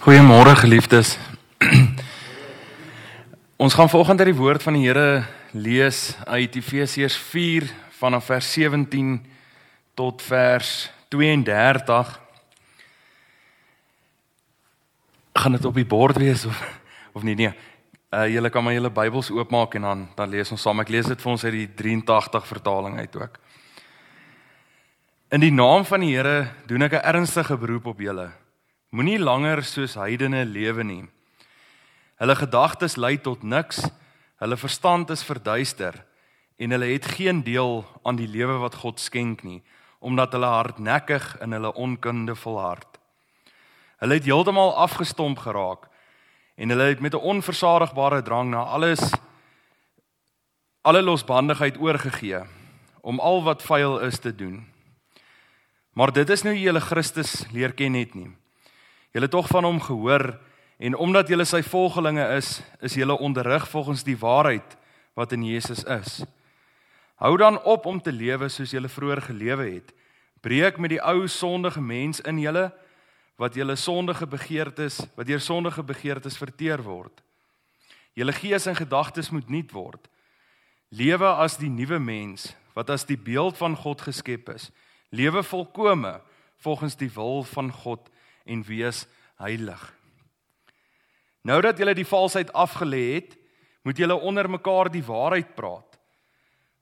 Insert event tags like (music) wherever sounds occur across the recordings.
Goeiemôre geliefdes. (clears throat) Ons gaan vanoggend uit die woord van die Here lees uit Efesiërs 4 vanaf vers 17 tot vers 32. Gaan dit op die bord wees of of nie nee. Uh julle kan maar julle Bybels oopmaak en dan dan lees ons saam. Ek lees dit vir ons uit die 83 vertaling uit ook. In die naam van die Here doen ek 'n ernstige beroep op julle Moenie langer soos heidene lewe nie. Hulle gedagtes lei tot niks. Hulle verstand is verduister en hulle het geen deel aan die lewe wat God skenk nie, omdat hulle hardnekkig in hulle onkunde volhard. Hulle het heeltemal afgestomp geraak en hulle het met 'n onversadigbare drang na alles alle losbandigheid oorgegee om al wat vuil is te doen. Maar dit is nou jy hulle Christus leer ken het nie. Julle het tog van hom gehoor en omdat julle sy volgelinge is, is julle onderrig volgens die waarheid wat in Jesus is. Hou dan op om te lewe soos julle vroeër gelewe het. Breek met die ou sondige mens in julle wat julle sondige begeertes, wat deur sondige begeertes verteer word. Julle gees en gedagtes moet nuut word. Lewe as die nuwe mens wat as die beeld van God geskep is. Lewe volkome volgens die wil van God en wees heilig. Nou dat julle die valsheid afgelê het, moet julle onder mekaar die waarheid praat.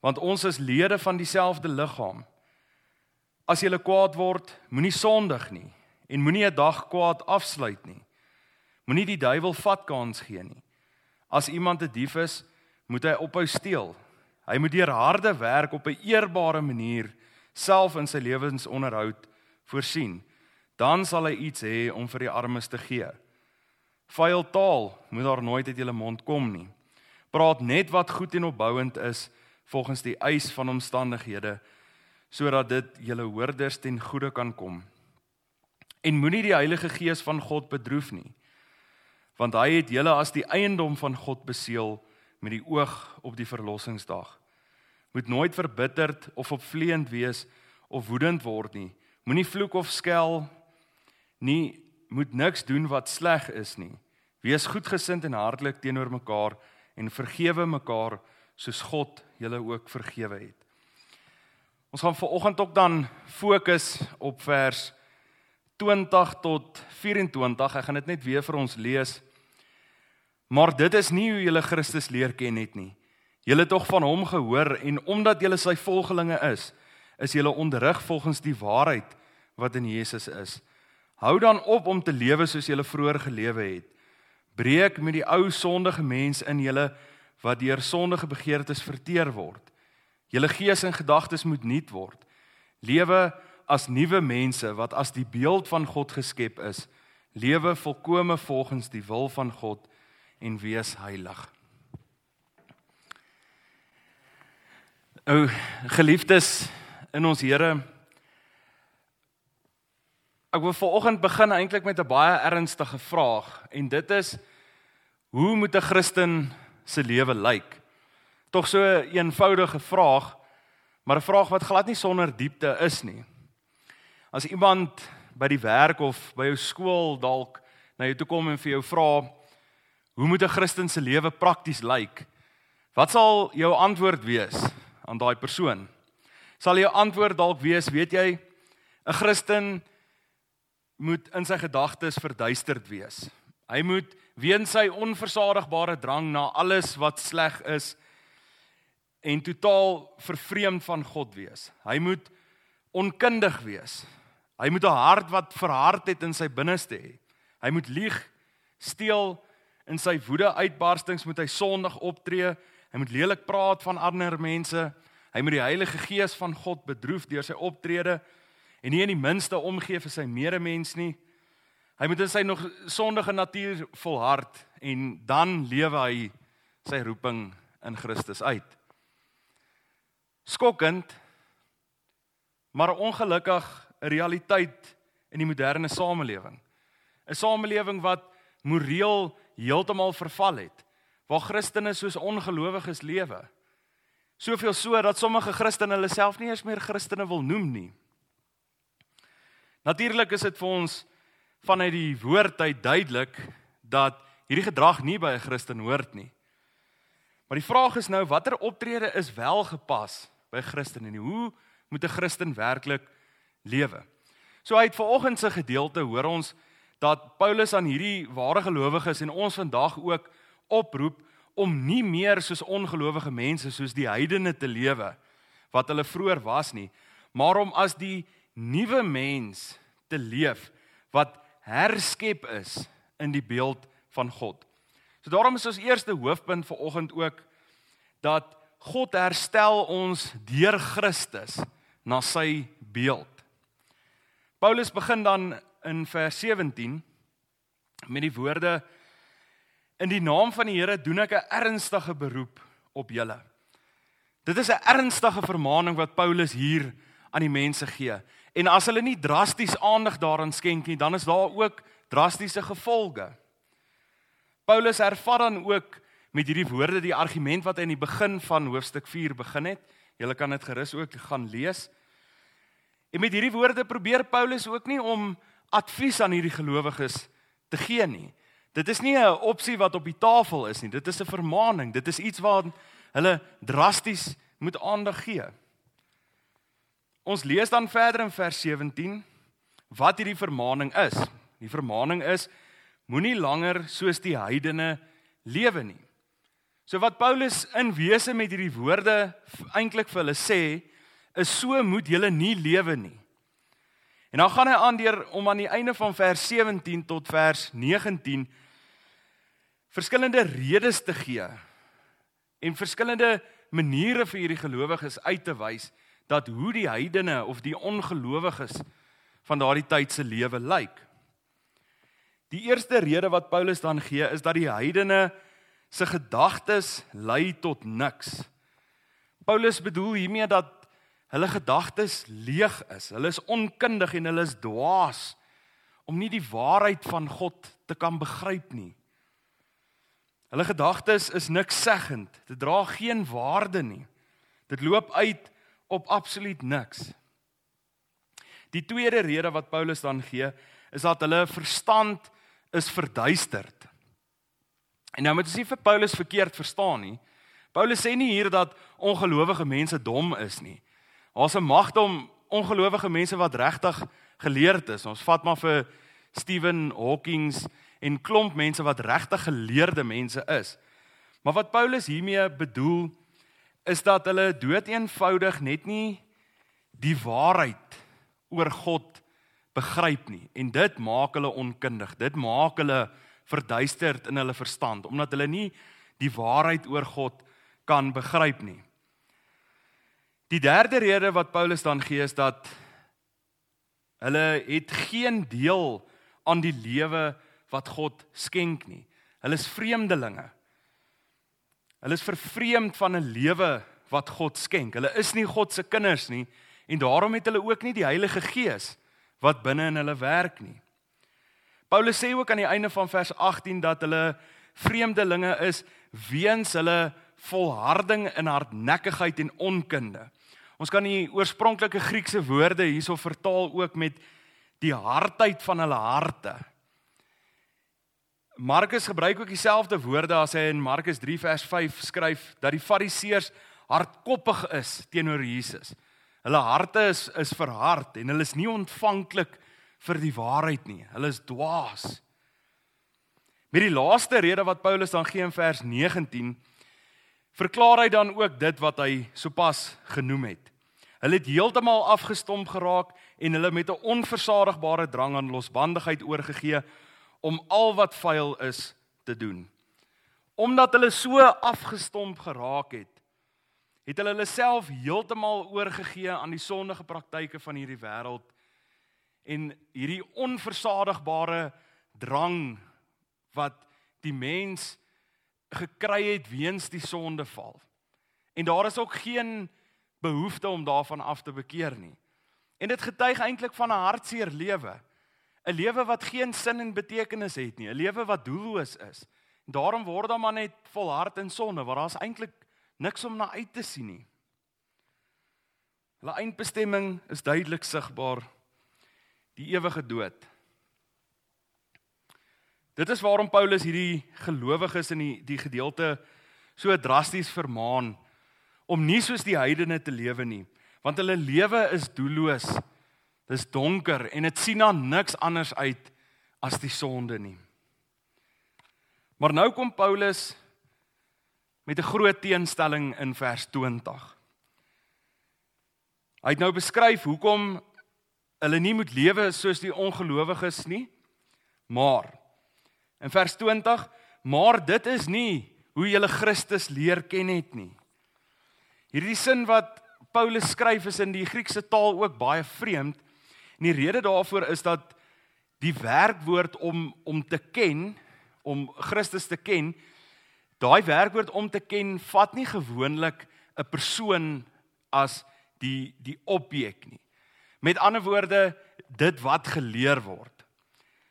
Want ons is lede van dieselfde liggaam. As julle kwaad word, moenie sondig nie en moenie 'n dag kwaad afsluit nie. Moenie die duiwel vat kans gee nie. As iemand 'n dief is, moet hy ophou steel. Hy moet deur harde werk op 'n eerbare manier self in sy lewensonderhoud voorsien dan sal hy iets hê om vir die armes te gee. Vuil taal moet daar nooit uit julle mond kom nie. Praat net wat goed en opbouend is volgens die eis van omstandighede sodat dit julle hoorders ten goeie kan kom. En moenie die Heilige Gees van God bedroef nie, want hy het julle as die eiendom van God beseël met die oog op die verlossingsdag. Moet nooit verbitterd of opvleend wees of woedend word nie. Moenie vloek of skel nie moet niks doen wat sleg is nie. Wees goedgesind en hartlik teenoor mekaar en vergewe mekaar soos God julle ook vergewe het. Ons gaan vanoggend ook dan fokus op vers 20 tot 24. Ek gaan dit net weer vir ons lees. Maar dit is nie hoe julle Christus leer ken het nie. Julle het tog van hom gehoor en omdat julle sy volgelinge is, is julle onderrig volgens die waarheid wat in Jesus is. Hou dan op om te lewe soos jy vroeër gelewe het. Breek met die ou sondige mens in julle wat deur sondige begeertes verteer word. Julle gees en gedagtes moet nuut word. Lewe as nuwe mense wat as die beeld van God geskep is. Lewe volkome volgens die wil van God en wees heilig. O geliefdes in ons Here Ek wil vanoggend begin eintlik met 'n baie ernstige vraag en dit is hoe moet 'n Christen se lewe lyk? Tog so 'n eenvoudige vraag, maar 'n vraag wat glad nie sonder diepte is nie. As iemand by die werk of by jou skool dalk na jou toe kom en vir jou vra hoe moet 'n Christen se lewe prakties lyk? Wat sal jou antwoord wees aan daai persoon? Sal jou antwoord dalk wees, weet jy, 'n Christen moet in sy gedagtes verduisterd wees. Hy moet weens sy onversadigbare drang na alles wat sleg is en totaal vervreemd van God wees. Hy moet onkundig wees. Hy moet 'n hart wat verhard het in sy binneste hê. Hy moet lieg, steel, in sy woede uitbarstings moet hy sondig optree. Hy moet lelik praat van ander mense. Hy moet die Heilige Gees van God bedroef deur sy optrede en nie in die minste omgee vir sy medemens nie. Hy moet in sy nog sondige natuur volhard en dan lewe hy sy roeping in Christus uit. Skokkend maar ongelukkig 'n realiteit in die moderne samelewing. 'n Samelewing wat moreel heeltemal verval het, waar Christene soos ongelowiges lewe. Soveel so dat sommige Christene hulle self nie eens meer Christene wil noem nie. Natuurlik is dit vir ons vanuit die woord uit duidelik dat hierdie gedrag nie by 'n Christen hoort nie. Maar die vraag is nou watter optrede is wel gepas by 'n Christen en hoe moet 'n Christen werklik lewe? So uit vanoggend se gedeelte hoor ons dat Paulus aan hierdie ware gelowiges en ons vandag ook oproep om nie meer soos ongelowige mense soos die heidene te lewe wat hulle vroeër was nie, maar om as die nuwe mens te leef wat herskep is in die beeld van God. So daarom is ons eerste hoofpunt vir oggend ook dat God herstel ons deur Christus na sy beeld. Paulus begin dan in vers 17 met die woorde in die naam van die Here doen ek 'n ernstige beroep op julle. Dit is 'n ernstige vermaaning wat Paulus hier aan die mense gee. En as hulle nie drasties aandag daaraan skenk nie, dan is daar ook drastiese gevolge. Paulus ervaar dan ook met hierdie woorde die argument wat hy in die begin van hoofstuk 4 begin het. Julle kan dit gerus ook gaan lees. En met hierdie woorde probeer Paulus ook nie om advies aan hierdie gelowiges te gee nie. Dit is nie 'n opsie wat op die tafel is nie. Dit is 'n vermaaning. Dit is iets waar hulle drasties moet aandag gee. Ons lees dan verder in vers 17 wat hierdie vermaaning is. Die vermaaning is moenie langer soos die heidene lewe nie. So wat Paulus in wese met hierdie woorde eintlik vir hulle sê, is so moet julle nie lewe nie. En dan gaan hy aan deur om aan die einde van vers 17 tot vers 19 verskillende redes te gee en verskillende maniere vir hierdie gelowiges uit te wys dat hoe die heidene of die ongelowiges van daardie tyd se lewe lyk. Die eerste rede wat Paulus dan gee is dat die heidene se gedagtes lei tot niks. Paulus bedoel hiermee dat hulle gedagtes leeg is. Hulle is onkundig en hulle is dwaas om nie die waarheid van God te kan begryp nie. Hulle gedagtes is niks seggend. Dit dra geen waarde nie. Dit loop uit op absoluut niks. Die tweede rede wat Paulus dan gee, is dat hulle verstand is verduisterd. En nou moet nie vir Paulus verkeerd verstaan nie. Paulus sê nie hier dat ongelowige mense dom is nie. Daar's 'n magte om ongelowige mense wat regtig geleerd is. Ons vat maar vir Stephen Hawkins en klomp mense wat regtig geleerde mense is. Maar wat Paulus hiermee bedoel is dat hulle doeteenvoudig net nie die waarheid oor God begryp nie en dit maak hulle onkundig. Dit maak hulle verduisterd in hulle verstand omdat hulle nie die waarheid oor God kan begryp nie. Die derde rede wat Paulus dan gee is dat hulle het geen deel aan die lewe wat God skenk nie. Hulle is vreemdelinge. Hulle is vervreemd van 'n lewe wat God skenk. Hulle is nie God se kinders nie en daarom het hulle ook nie die Heilige Gees wat binne in hulle werk nie. Paulus sê ook aan die einde van vers 18 dat hulle vreemdelinge is weens hulle volharding in hardnekkigheid en onkunde. Ons kan die oorspronklike Griekse woorde hierso vertaal ook met die hardheid van hulle harte. Markus gebruik ook dieselfde woorde as hy in Markus 3 vers 5 skryf dat die Fariseërs hardkoppig is teenoor Jesus. Hulle harte is is verhard en hulle is nie ontvanklik vir die waarheid nie. Hulle is dwaas. Met die laaste rede wat Paulus dan gee in vers 19, verklaar hy dan ook dit wat hy sopas genoem het. Hulle het heeltemal afgestomp geraak en hulle met 'n onversadigbare drang aan losbandigheid oorgegee om al wat vuil is te doen. Omdat hulle so afgestomp geraak het, het hulle hulle self heeltemal oorgegee aan die sondige praktyke van hierdie wêreld en hierdie onversadigbare drang wat die mens gekry het weens die sondeval. En daar is ook geen behoefte om daarvan af te bekeer nie. En dit getuig eintlik van 'n hartseer lewe. 'n Lewe wat geen sin en betekenis het nie, 'n lewe wat doelloos is. En daarom word daar maar net volhard in sonde waar daar's eintlik niks om na uit te sien nie. Hulle eindbestemming is duidelik sigbaar die ewige dood. Dit is waarom Paulus hierdie gelowiges in die die gedeelte so drasties vermaan om nie soos die heidene te lewe nie, want hulle lewe is doelloos. Dis donker en dit sien na niks anders uit as die sonde nie. Maar nou kom Paulus met 'n groot teenstelling in vers 20. Hy het nou beskryf hoekom hulle nie moet lewe soos die ongelowiges nie, maar in vers 20, maar dit is nie hoe jy Christus leer ken het nie. Hierdie sin wat Paulus skryf is in die Griekse taal ook baie vreemd. En die rede daarvoor is dat die werkwoord om om te ken, om Christus te ken, daai werkwoord om te ken vat nie gewoonlik 'n persoon as die die objek nie. Met ander woorde, dit wat geleer word.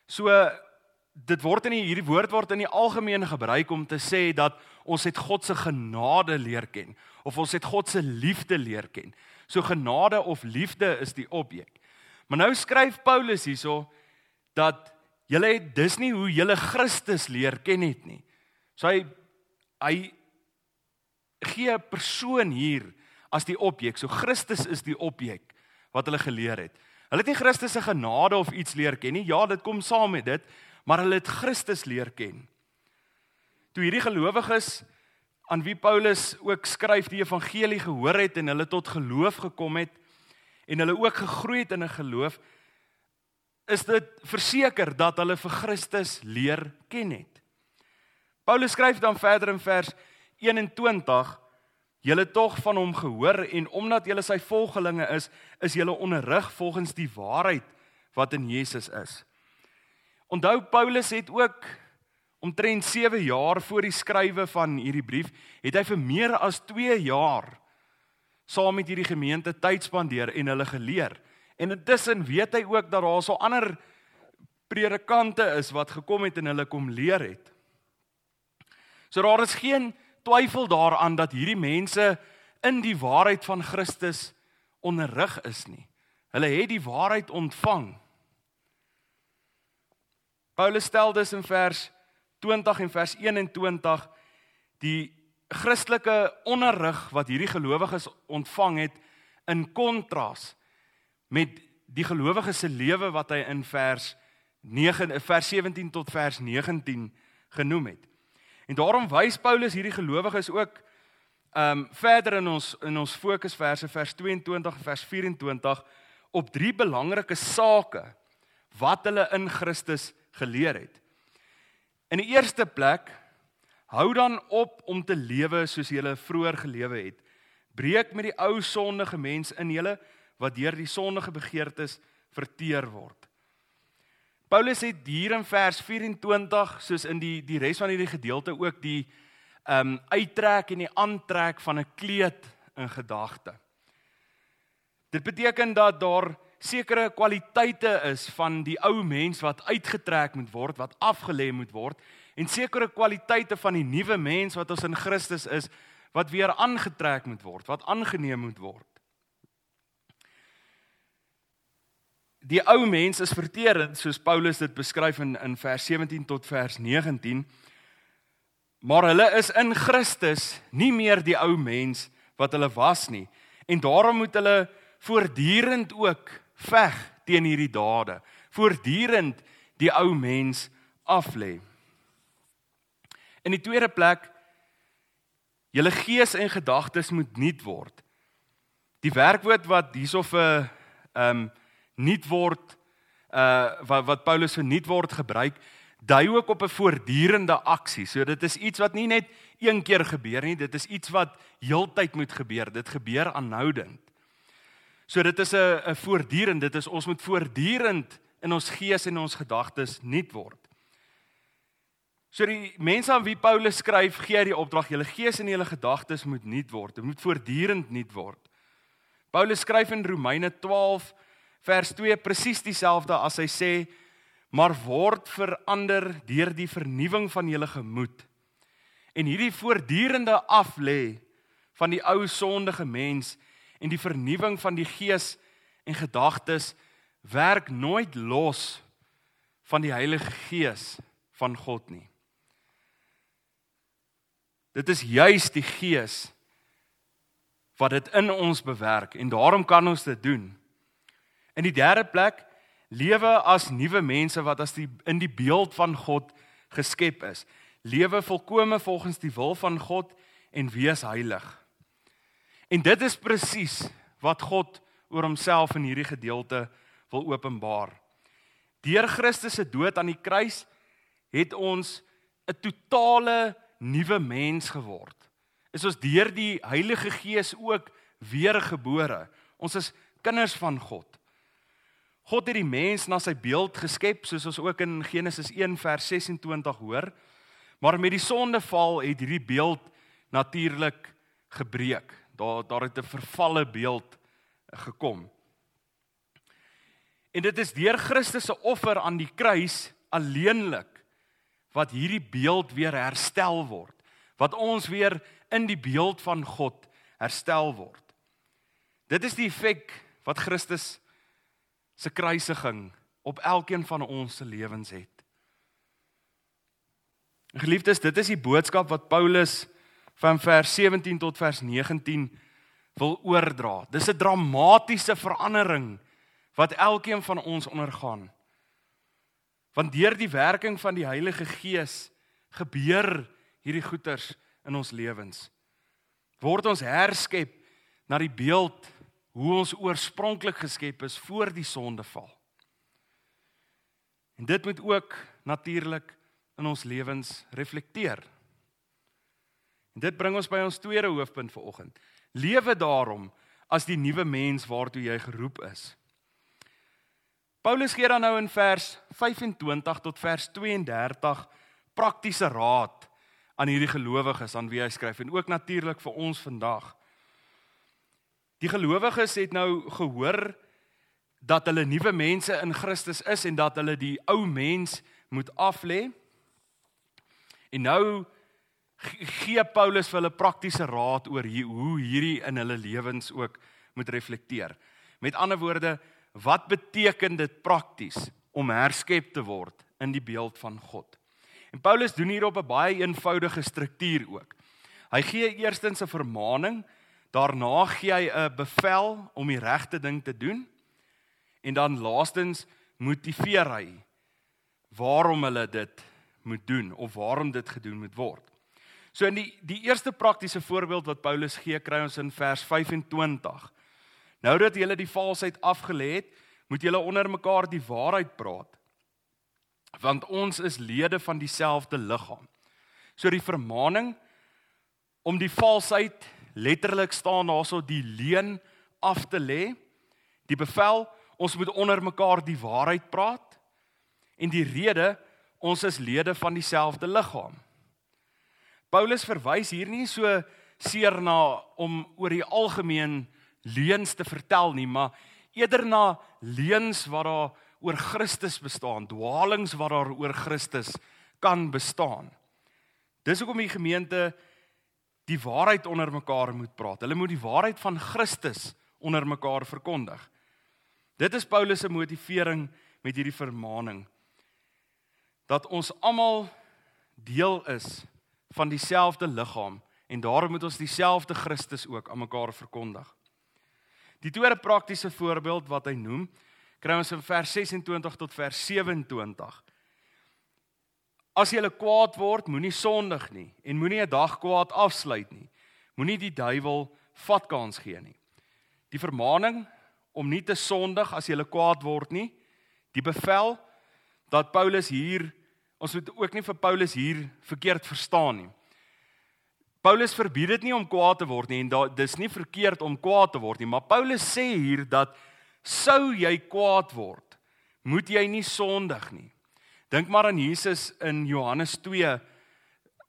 So dit word in die, hierdie woord word in die algemeen gebruik om te sê dat ons het God se genade leer ken of ons het God se liefde leer ken. So genade of liefde is die objek. Maar nou skryf Paulus hierso dat julle het dis nie hoe julle Christus leer ken het nie. So hy hy gee 'n persoon hier as die objek. So Christus is die objek wat hulle geleer het. Hulle het nie Christus se genade of iets leer ken nie. Ja, dit kom saam met dit, maar hulle het Christus leer ken. Toe hierdie gelowiges aan wie Paulus ook skryf die evangelie gehoor het en hulle tot geloof gekom het en hulle ook gegroei het in 'n geloof, is dit verseker dat hulle vir Christus leer ken het. Paulus skryf dan verder in vers 21: Julle tog van hom gehoor en omdat julle sy volgelinge is, is julle onderrig volgens die waarheid wat in Jesus is. Onthou Paulus het ook omtrent 7 jaar voor die skrywe van hierdie brief, het hy vir meer as 2 jaar saam met hierdie gemeente tyd spandeer en hulle geleer. En intussen weet hy ook dat daar so ander predikante is wat gekom het en hulle kom leer het. So daar is geen twyfel daaraan dat hierdie mense in die waarheid van Christus onderrig is nie. Hulle het die waarheid ontvang. Paulus stel dus in vers 20 en vers 21 die Christelike onderrig wat hierdie gelowiges ontvang het in kontras met die gelowige se lewe wat hy in vers 9 vers 17 tot vers 19 genoem het. En daarom wys Paulus hierdie gelowiges ook ehm um, verder in ons in ons fokusverse vers 22 en vers 24 op drie belangrike sake wat hulle in Christus geleer het. In die eerste plek hou dan op om te lewe soos jy vroeër gelewe het. Breek met die ou sondige mens in julle wat deur die sondige begeertes verteer word. Paulus het hier in vers 24 soos in die die res van hierdie gedeelte ook die ehm um, uittrek en die aantrek van 'n kleed in gedagte. Dit beteken dat daar sekere kwaliteite is van die ou mens wat uitgetrek moet word, wat afgelê moet word en sekere kwaliteite van die nuwe mens wat ons in Christus is wat weer aangetrek moet word, wat aangeneem moet word. Die ou mens is verterend soos Paulus dit beskryf in in vers 17 tot vers 19. Maar hulle is in Christus nie meer die ou mens wat hulle was nie en daarom moet hulle voortdurend ook veg teen hierdie dade. Voortdurend die ou mens aflê. In die tweede plek julle gees en gedagtes moet nuut word. Die werkwoord wat hierso vir ehm um, nuut word uh wat wat Paulus vir nuut word gebruik dui ook op 'n voortdurende aksie. So dit is iets wat nie net een keer gebeur nie, dit is iets wat heeltyd moet gebeur. Dit gebeur aanhoudend. So dit is 'n 'n voortdurend, dit is ons moet voortdurend in ons gees en ons gedagtes nuut word. So die mense aan wie Paulus skryf, gee hy die opdrag: julle gees en julle gedagtes moet nuut word. Dit moet voortdurend nuut word. Paulus skryf in Romeine 12 vers 2 presies dieselfde as hy sê maar word verander deur die vernuwing van julle gemoed. En hierdie voortdurende aflê van die ou sondige mens en die vernuwing van die gees en gedagtes werk nooit los van die Heilige Gees van God nie. Dit is juis die Gees wat dit in ons bewerk en daarom kan ons dit doen. In die derde plek lewe as nuwe mense wat as die in die beeld van God geskep is. Lewe volkome volgens die wil van God en wees heilig. En dit is presies wat God oor homself in hierdie gedeelte wil openbaar. Deur Christus se dood aan die kruis het ons 'n totale nuwe mens geword. Is ons deur die Heilige Gees ook weergebore. Ons is kinders van God. God het die mens na sy beeld geskep, soos ons ook in Genesis 1 vers 26 hoor. Maar met die sondeval het hierdie beeld natuurlik gebreek. Daar daar het 'n vervalle beeld gekom. En dit is deur Christus se offer aan die kruis alleenlik wat hierdie beeld weer herstel word. Wat ons weer in die beeld van God herstel word. Dit is die effek wat Christus se kruisiging op elkeen van ons se lewens het. Geliefdes, dit is die boodskap wat Paulus van vers 17 tot vers 19 wil oordra. Dis 'n dramatiese verandering wat elkeen van ons ondergaan. Want deur die werking van die Heilige Gees gebeur hierdie goeters in ons lewens. Word ons herskep na die beeld hoe ons oorspronklik geskep is voor die sondeval. En dit moet ook natuurlik in ons lewens reflekteer. En dit bring ons by ons tweede hoofpunt vir oggend. Lewe daarom as die nuwe mens waartoe jy geroep is. Paulus gee dan nou in vers 25 tot vers 32 praktiese raad aan hierdie gelowiges aan wie hy skryf en ook natuurlik vir ons vandag. Die gelowiges het nou gehoor dat hulle nuwe mense in Christus is en dat hulle die ou mens moet aflê. En nou gee Paulus vir hulle praktiese raad oor hoe hierdie in hulle lewens ook moet reflekteer. Met ander woorde, wat beteken dit prakties om herskep te word in die beeld van God? En Paulus doen hier op 'n baie eenvoudige struktuur ook. Hy gee eerstens 'n vermaaning, daarna gee hy 'n bevel om die regte ding te doen en dan laastens motiveer hy waarom hulle dit moet doen of waarom dit gedoen moet word. So in die die eerste praktiese voorbeeld wat Paulus gee, kry ons in vers 25. Nou dat julle die valsheid afgelê het, moet julle onder mekaar die waarheid praat. Want ons is lede van dieselfde liggaam. So die vermaaning om die valsheid letterlik staan daarso die leuen af te lê. Die bevel ons moet onder mekaar die waarheid praat. En die rede ons is lede van dieselfde liggaam. Paulus verwys hier nie so seer na om oor die algemeen leuns te vertel nie, maar eerder na leuns wat daar oor Christus bestaan, dwaalings wat daar oor Christus kan bestaan. Dis hoekom die gemeente die waarheid onder mekaar moet praat. Hulle moet die waarheid van Christus onder mekaar verkondig. Dit is Paulus se motivering met hierdie vermaaning dat ons almal deel is van dieselfde liggaam en daarom moet ons dieselfde Christus ook aan mekaar verkondig. Die tweede praktiese voorbeeld wat hy noem, kry ons in vers 26 tot vers 27. As jy kwaad word, moenie sondig nie en moenie 'n dag kwaad afsluit nie. Moenie die duiwel vatkans gee nie. Die vermaaning om nie te sondig as jy kwaad word nie, die bevel dat Paulus hier Ons moet ook nie vir Paulus hier verkeerd verstaan nie. Paulus verbied dit nie om kwaad te word nie en da, dis nie verkeerd om kwaad te word nie, maar Paulus sê hier dat sou jy kwaad word, moet jy nie sondig nie. Dink maar aan Jesus in Johannes 2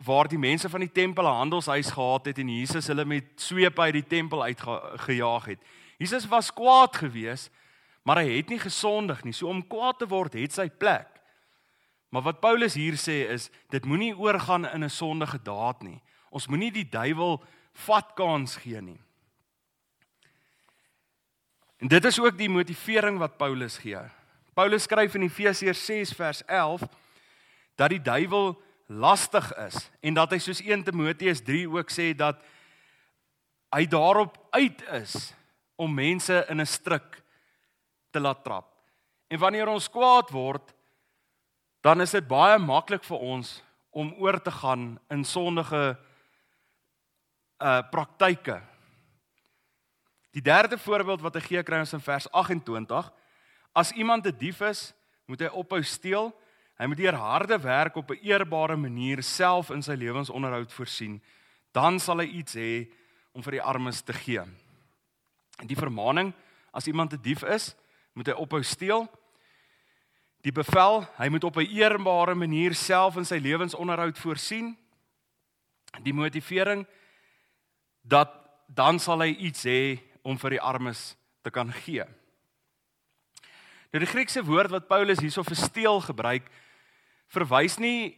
waar die mense van die tempel 'n handelshuis gehad het en Jesus hulle met swepe uit die tempel uitgejaag het. Jesus was kwaad geweest, maar hy het nie gesondig nie. So om kwaad te word het sy plek. Maar wat Paulus hier sê is dit moenie oorgaan in 'n sondige daad nie. Ons moenie die duiwel vatkans gee nie. En dit is ook die motivering wat Paulus gee. Paulus skryf in Efesiërs 6 vers 11 dat die duiwel lastig is en dat hy soos 1 Timoteus 3 ook sê dat hy daarop uit is om mense in 'n struik te laat trap. En wanneer ons kwaad word, dan is dit baie maklik vir ons om oor te gaan in sondige uh praktyke. Die derde voorbeeld wat hy gee kry ons in vers 28. As iemand 'n dief is, moet hy ophou steel. Hy moet deur harde werk op 'n eerbare manier self in sy lewensonderhoud voorsien. Dan sal hy iets hê om vir die armes te gee. Die vermaaning as iemand 'n dief is, moet hy ophou steel. Die bevel, hy moet op 'n eerbare manier self in sy lewensonderhoud voorsien. Die motivering dat dan sal hy iets hê om vir die armes te kan gee. Nou die Griekse woord wat Paulus hierso vir steel gebruik, verwys nie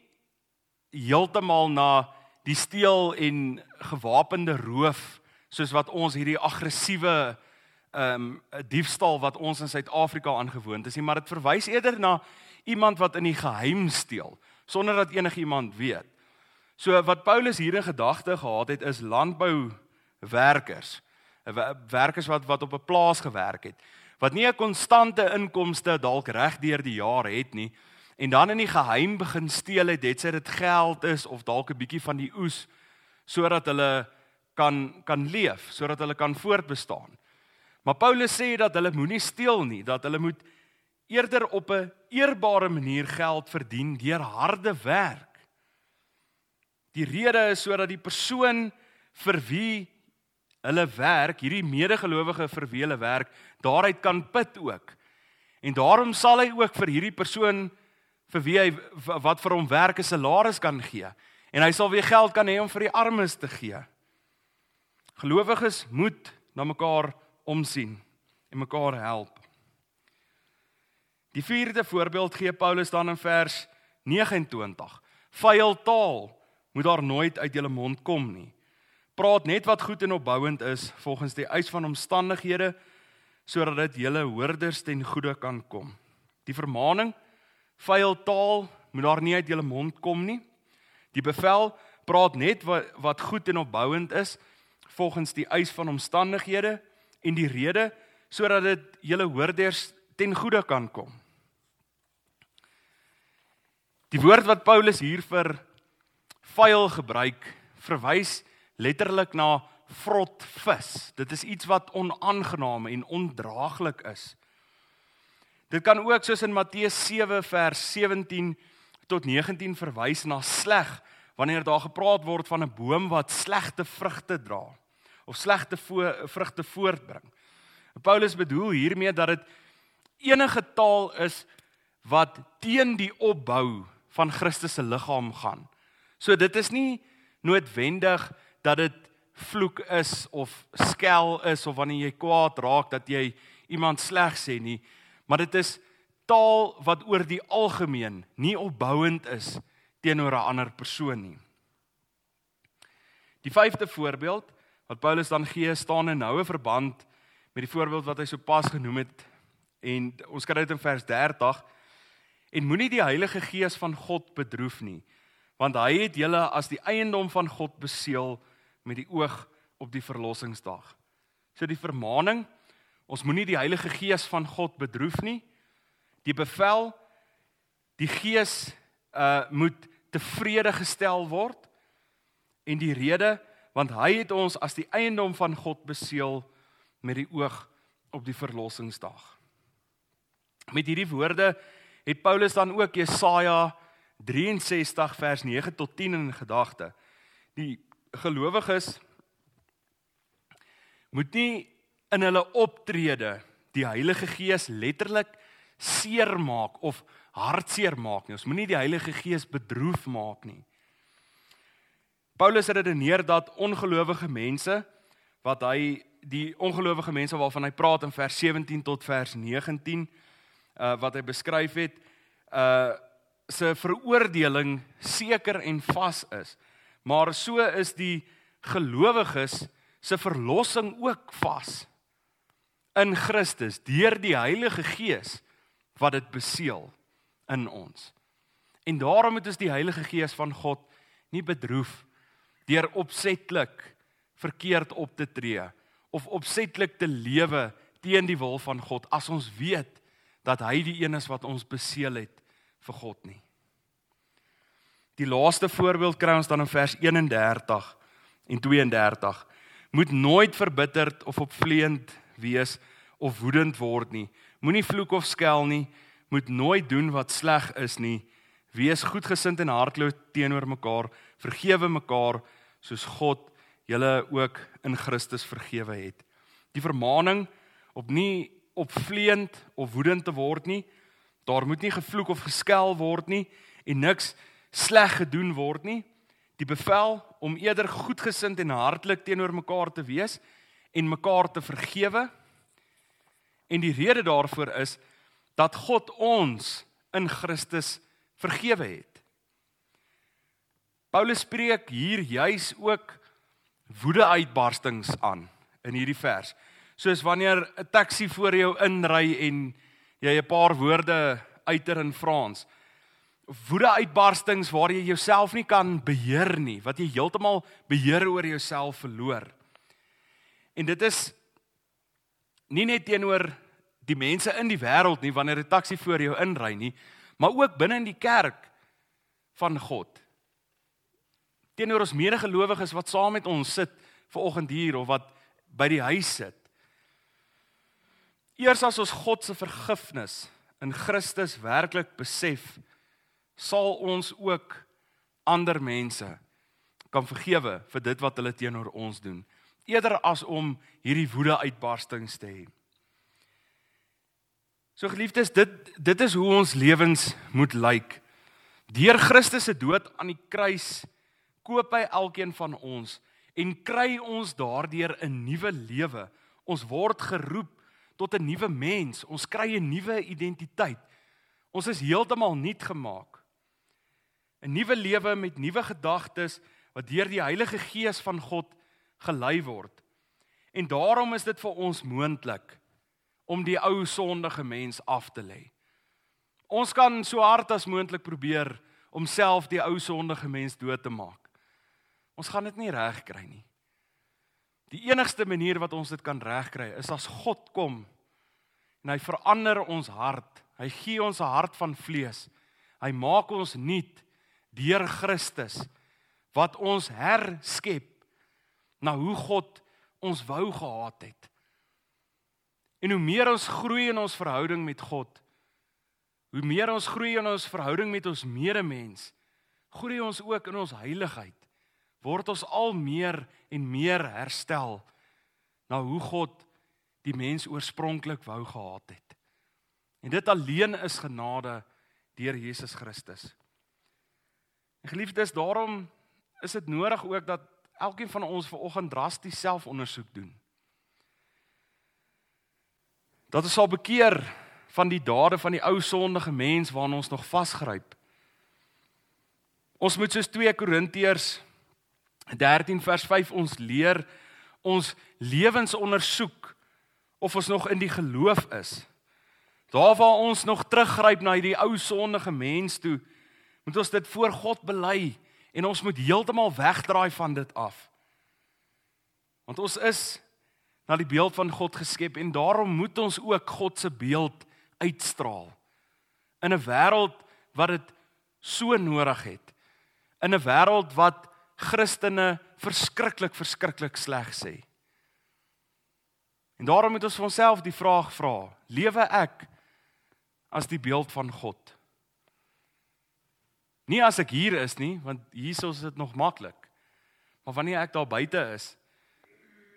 heeltemal na die steel en gewapende roof soos wat ons hierdie aggressiewe ehm um, diefstal wat ons in Suid-Afrika aangewoond is nie, maar dit verwys eerder na iemand wat in die geheim steel sonder dat enigiemand weet. So wat Paulus hier in gedagte gehad het is landbouwerkers. Werkers wat wat op 'n plaas gewerk het wat nie 'n konstante inkomste dalk reg deur die jaar het nie en dan in die geheim begin steel het, dit sê dit geld is of dalk 'n bietjie van die oes sodat hulle kan kan leef, sodat hulle kan voortbestaan. Maar Paulus sê dat hulle moenie steel nie, dat hulle moet eerder op 'n eerbare manier geld verdien deur harde werk. Die rede is sodat die persoon vir wie hulle werk, hierdie medegelowige vir wie hulle werk, daaruit kan put ook. En daarom sal hy ook vir hierdie persoon vir wie hy wat vir hom werk 'n salaris kan gee. En hy sal weer geld kan hê om vir die armes te gee. Gelowiges moet na mekaar omsien en mekaar help. Die vierde voorbeeld gee Paulus dan in vers 29. Vuil taal moet daar nooit uit julle mond kom nie. Praat net wat goed en opbouend is volgens die eis van omstandighede sodat dit julle hoorders ten goeie kan kom. Die vermaaning vuil taal moet daar nie uit julle mond kom nie. Die bevel praat net wat wat goed en opbouend is volgens die eis van omstandighede en die rede sodat dit julle hoorders ten goeie kan kom. Die woord wat Paulus hier vir vuil gebruik, verwys letterlik na vrot vis. Dit is iets wat onaangenaam en ondraaglik is. Dit kan ook soos in Matteus 7 vers 17 tot 19 verwys na sleg wanneer daar gepraat word van 'n boom wat slegte vrugte dra of slegte vo vrugte voortbring. Paulus bedoel hiermee dat dit enige taal is wat teen die opbou van Christus se liggaam gaan. So dit is nie noodwendig dat dit vloek is of skel is of wanneer jy kwaad raak dat jy iemand sleg sê nie, maar dit is taal wat oor die algemeen nie opbouend is teenoor 'n ander persoon nie. Die vyfde voorbeeld wat Paulus dan gee staan in noue verband met die voorbeeld wat hy sopas genoem het en ons kry dit in vers 30 en moenie die Heilige Gees van God bedroef nie want hy het julle as die eiendom van God beseël met die oog op die verlossingsdag. So die vermaaning, ons moenie die Heilige Gees van God bedroef nie. Die bevel die Gees uh moet tevrede gestel word en die rede want hy het ons as die eiendom van God beseël met die oog op die verlossingsdag. Met hierdie woorde het Paulus dan ook Jesaja 63 vers 9 tot 10 in gedagte. Die gelowiges moet nie in hulle optrede die Heilige Gees letterlik seermaak of hartseer maak nie. Ons moenie die Heilige Gees bedroef maak nie. Paulus redeneer dat ongelowige mense wat hy die ongelowige mense waarvan hy praat in vers 17 tot vers 19 uh wat hy beskryf het uh se veroordeling seker en vas is. Maar so is die gelowiges se verlossing ook vas in Christus deur die Heilige Gees wat dit beseël in ons. En daarom moet ons die Heilige Gees van God nie bedroef deur opsetlik verkeerd op te tree of opsetlik te lewe teen die wil van God as ons weet dat hy die een is wat ons beseël het vir God nie. Die laaste voorbeeld kry ons dan in vers 31 en 32. Moet nooit verbitterd of opvleend wees of woedend word nie. Moenie vloek of skel nie. Moet nooit doen wat sleg is nie. Wees goedgesind en hartloos teenoor mekaar. Vergewe mekaar soos God julle ook in Christus vergewe het. Die vermaaning op nie opvleend of woedend te word nie. Daar moet nie gevloek of geskel word nie en niks sleg gedoen word nie. Die bevel om eerder goedgesind en hartlik teenoor mekaar te wees en mekaar te vergewe. En die rede daarvoor is dat God ons in Christus vergewe het. Paulus spreek hier juis ook woedeuitbarstings aan in hierdie vers. Soos wanneer 'n taxi voor jou inry en jy 'n paar woorde uiter in Frans. Woedeuitbarstings waar jy jouself nie kan beheer nie, wat jy heeltemal beheer oor jouself verloor. En dit is nie net teenoor die mense in die wêreld nie wanneer 'n taxi voor jou inry nie, maar ook binne in die kerk van God. Teenoor ons medegelowiges wat saam met ons sit ver oggend hier of wat by die huis sit. Eers as ons God se vergifnis in Christus werklik besef, sal ons ook ander mense kan vergewe vir dit wat hulle teenoor ons doen, eerder as om hierdie woede uitbarstings te hê. So geliefdes, dit dit is hoe ons lewens moet lyk. Deur Christus se dood aan die kruis koop hy elkeen van ons en kry ons daardeur 'n nuwe lewe. Ons word geroep tot 'n nuwe mens. Ons kry 'n nuwe identiteit. Ons is heeltemal nuut gemaak. 'n Nuwe lewe met nuwe gedagtes wat deur die Heilige Gees van God gelei word. En daarom is dit vir ons moontlik om die ou sondige mens af te lê. Ons kan so hard as moontlik probeer om self die ou sondige mens dood te maak. Ons gaan dit nie reg kry nie. Die enigste manier wat ons dit kan regkry is as God kom en hy verander ons hart. Hy gee ons 'n hart van vlees. Hy maak ons nuut deur Christus wat ons herskep na hoe God ons wou gehad het. En hoe meer ons groei in ons verhouding met God, hoe meer ons groei in ons verhouding met ons medemens, groei ons ook in ons heiligheid word ons al meer en meer herstel na hoe God die mens oorspronklik wou gehad het. En dit alleen is genade deur Jesus Christus. En geliefdes, daarom is dit nodig ook dat elkeen van ons vanoggend drasties selfondersoek doen. Dat ons sal bekeer van die dade van die ou sondige mens waarna ons nog vasgryp. Ons moet soos 2 Korintiërs 13 vers 5 ons leer ons lewens ondersoek of ons nog in die geloof is. Daar waar ons nog teruggryp na hierdie ou sondige mens toe, moet ons dit voor God bely en ons moet heeltemal wegdraai van dit af. Want ons is na die beeld van God geskep en daarom moet ons ook God se beeld uitstraal in 'n wêreld wat dit so nodig het. In 'n wêreld wat Christene verskriklik verskriklik sleg sê. En daarom moet ons vir onsself die vraag vra: Lewe ek as die beeld van God? Nie as ek hier is nie, want hier is dit nog maklik. Maar wanneer ek daar buite is,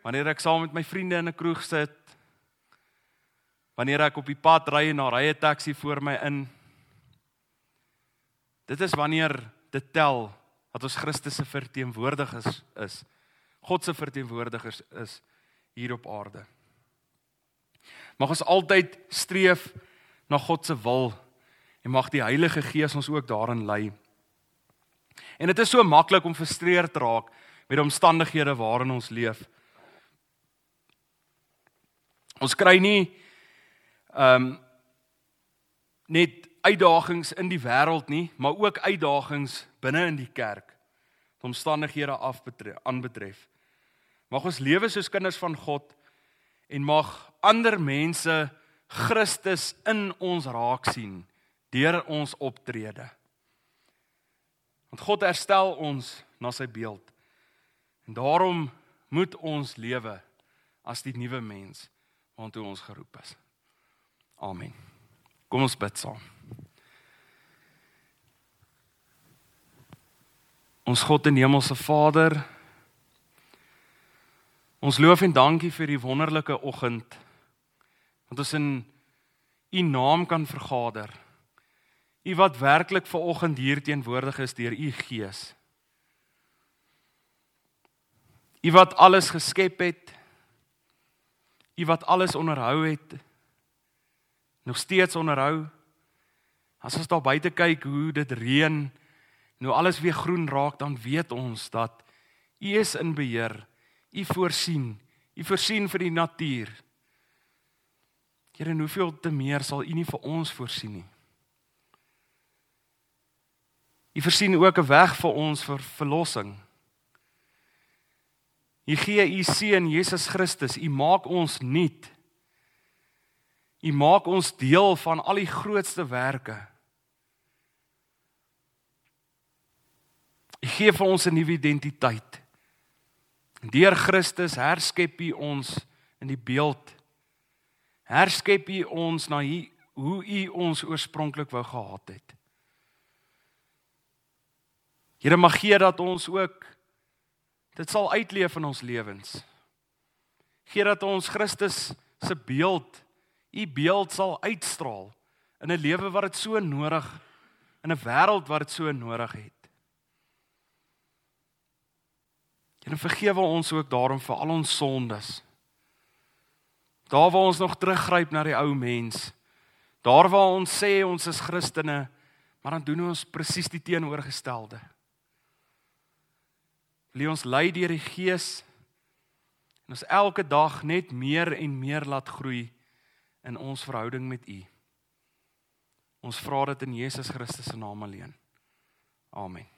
wanneer ek saam met my vriende in 'n kroeg sit, wanneer ek op die pad ry en daar ry 'n taxi voor my in, dit is wanneer dit tel dat ons Christus se verteenwoordigers is. God se verteenwoordigers is hier op aarde. Mag ons altyd streef na God se wil en mag die Heilige Gees ons ook daarin lei. En dit is so maklik om frustreerd te raak met die omstandighede waarin ons leef. Ons kry nie ehm um, net uitdagings in die wêreld nie, maar ook uitdagings binne in die kerk. Omstandighede af betref, aanbetref. Mag ons lewe soos kinders van God en mag ander mense Christus in ons raak sien deur ons optrede. Want God herstel ons na sy beeld. En daarom moet ons lewe as die nuwe mens waartoe ons geroep is. Amen. Kom ons bid saam. Ons God en Hemelse Vader, ons loof en dankie vir die wonderlike oggend wat ons in U naam kan vergader. U wat werklik ver oggend hier teenwoordig is deur U Gees. U wat alles geskep het. U wat alles onderhou het. Nog steeds onderhou. As ons daar buite kyk hoe dit reën nou alles weer groen raak, dan weet ons dat U is in beheer. U voorsien. U voorsien vir die natuur. Here, en hoeveel te meer sal U nie vir ons voorsien nie. U voorsien ook 'n weg vir ons vir verlossing. U gee U seun Jesus Christus. U maak ons nuut. U maak ons deel van al die grootste werke. U gee vir ons 'n nuwe identiteit. Deur Christus herskep U ons in die beeld. Herskep U ons na U hoe U ons oorspronklik wou gehad het. Here mag gee dat ons ook dit sal uitleef in ons lewens. Gee dat ons Christus se beeld, U beeld sal uitstraal in 'n lewe wat dit so nodig in 'n wêreld wat dit so nodig het. Here vergewe ons ook daarom vir al ons sondes. Daar waar ons nog teruggryp na die ou mens. Daar waar ons sê ons is Christene, maar dan doen ons presies die teenoorgestelde. Lê ons lei deur die Gees en ons elke dag net meer en meer laat groei in ons verhouding met U. Ons vra dit in Jesus Christus se naam alleen. Amen.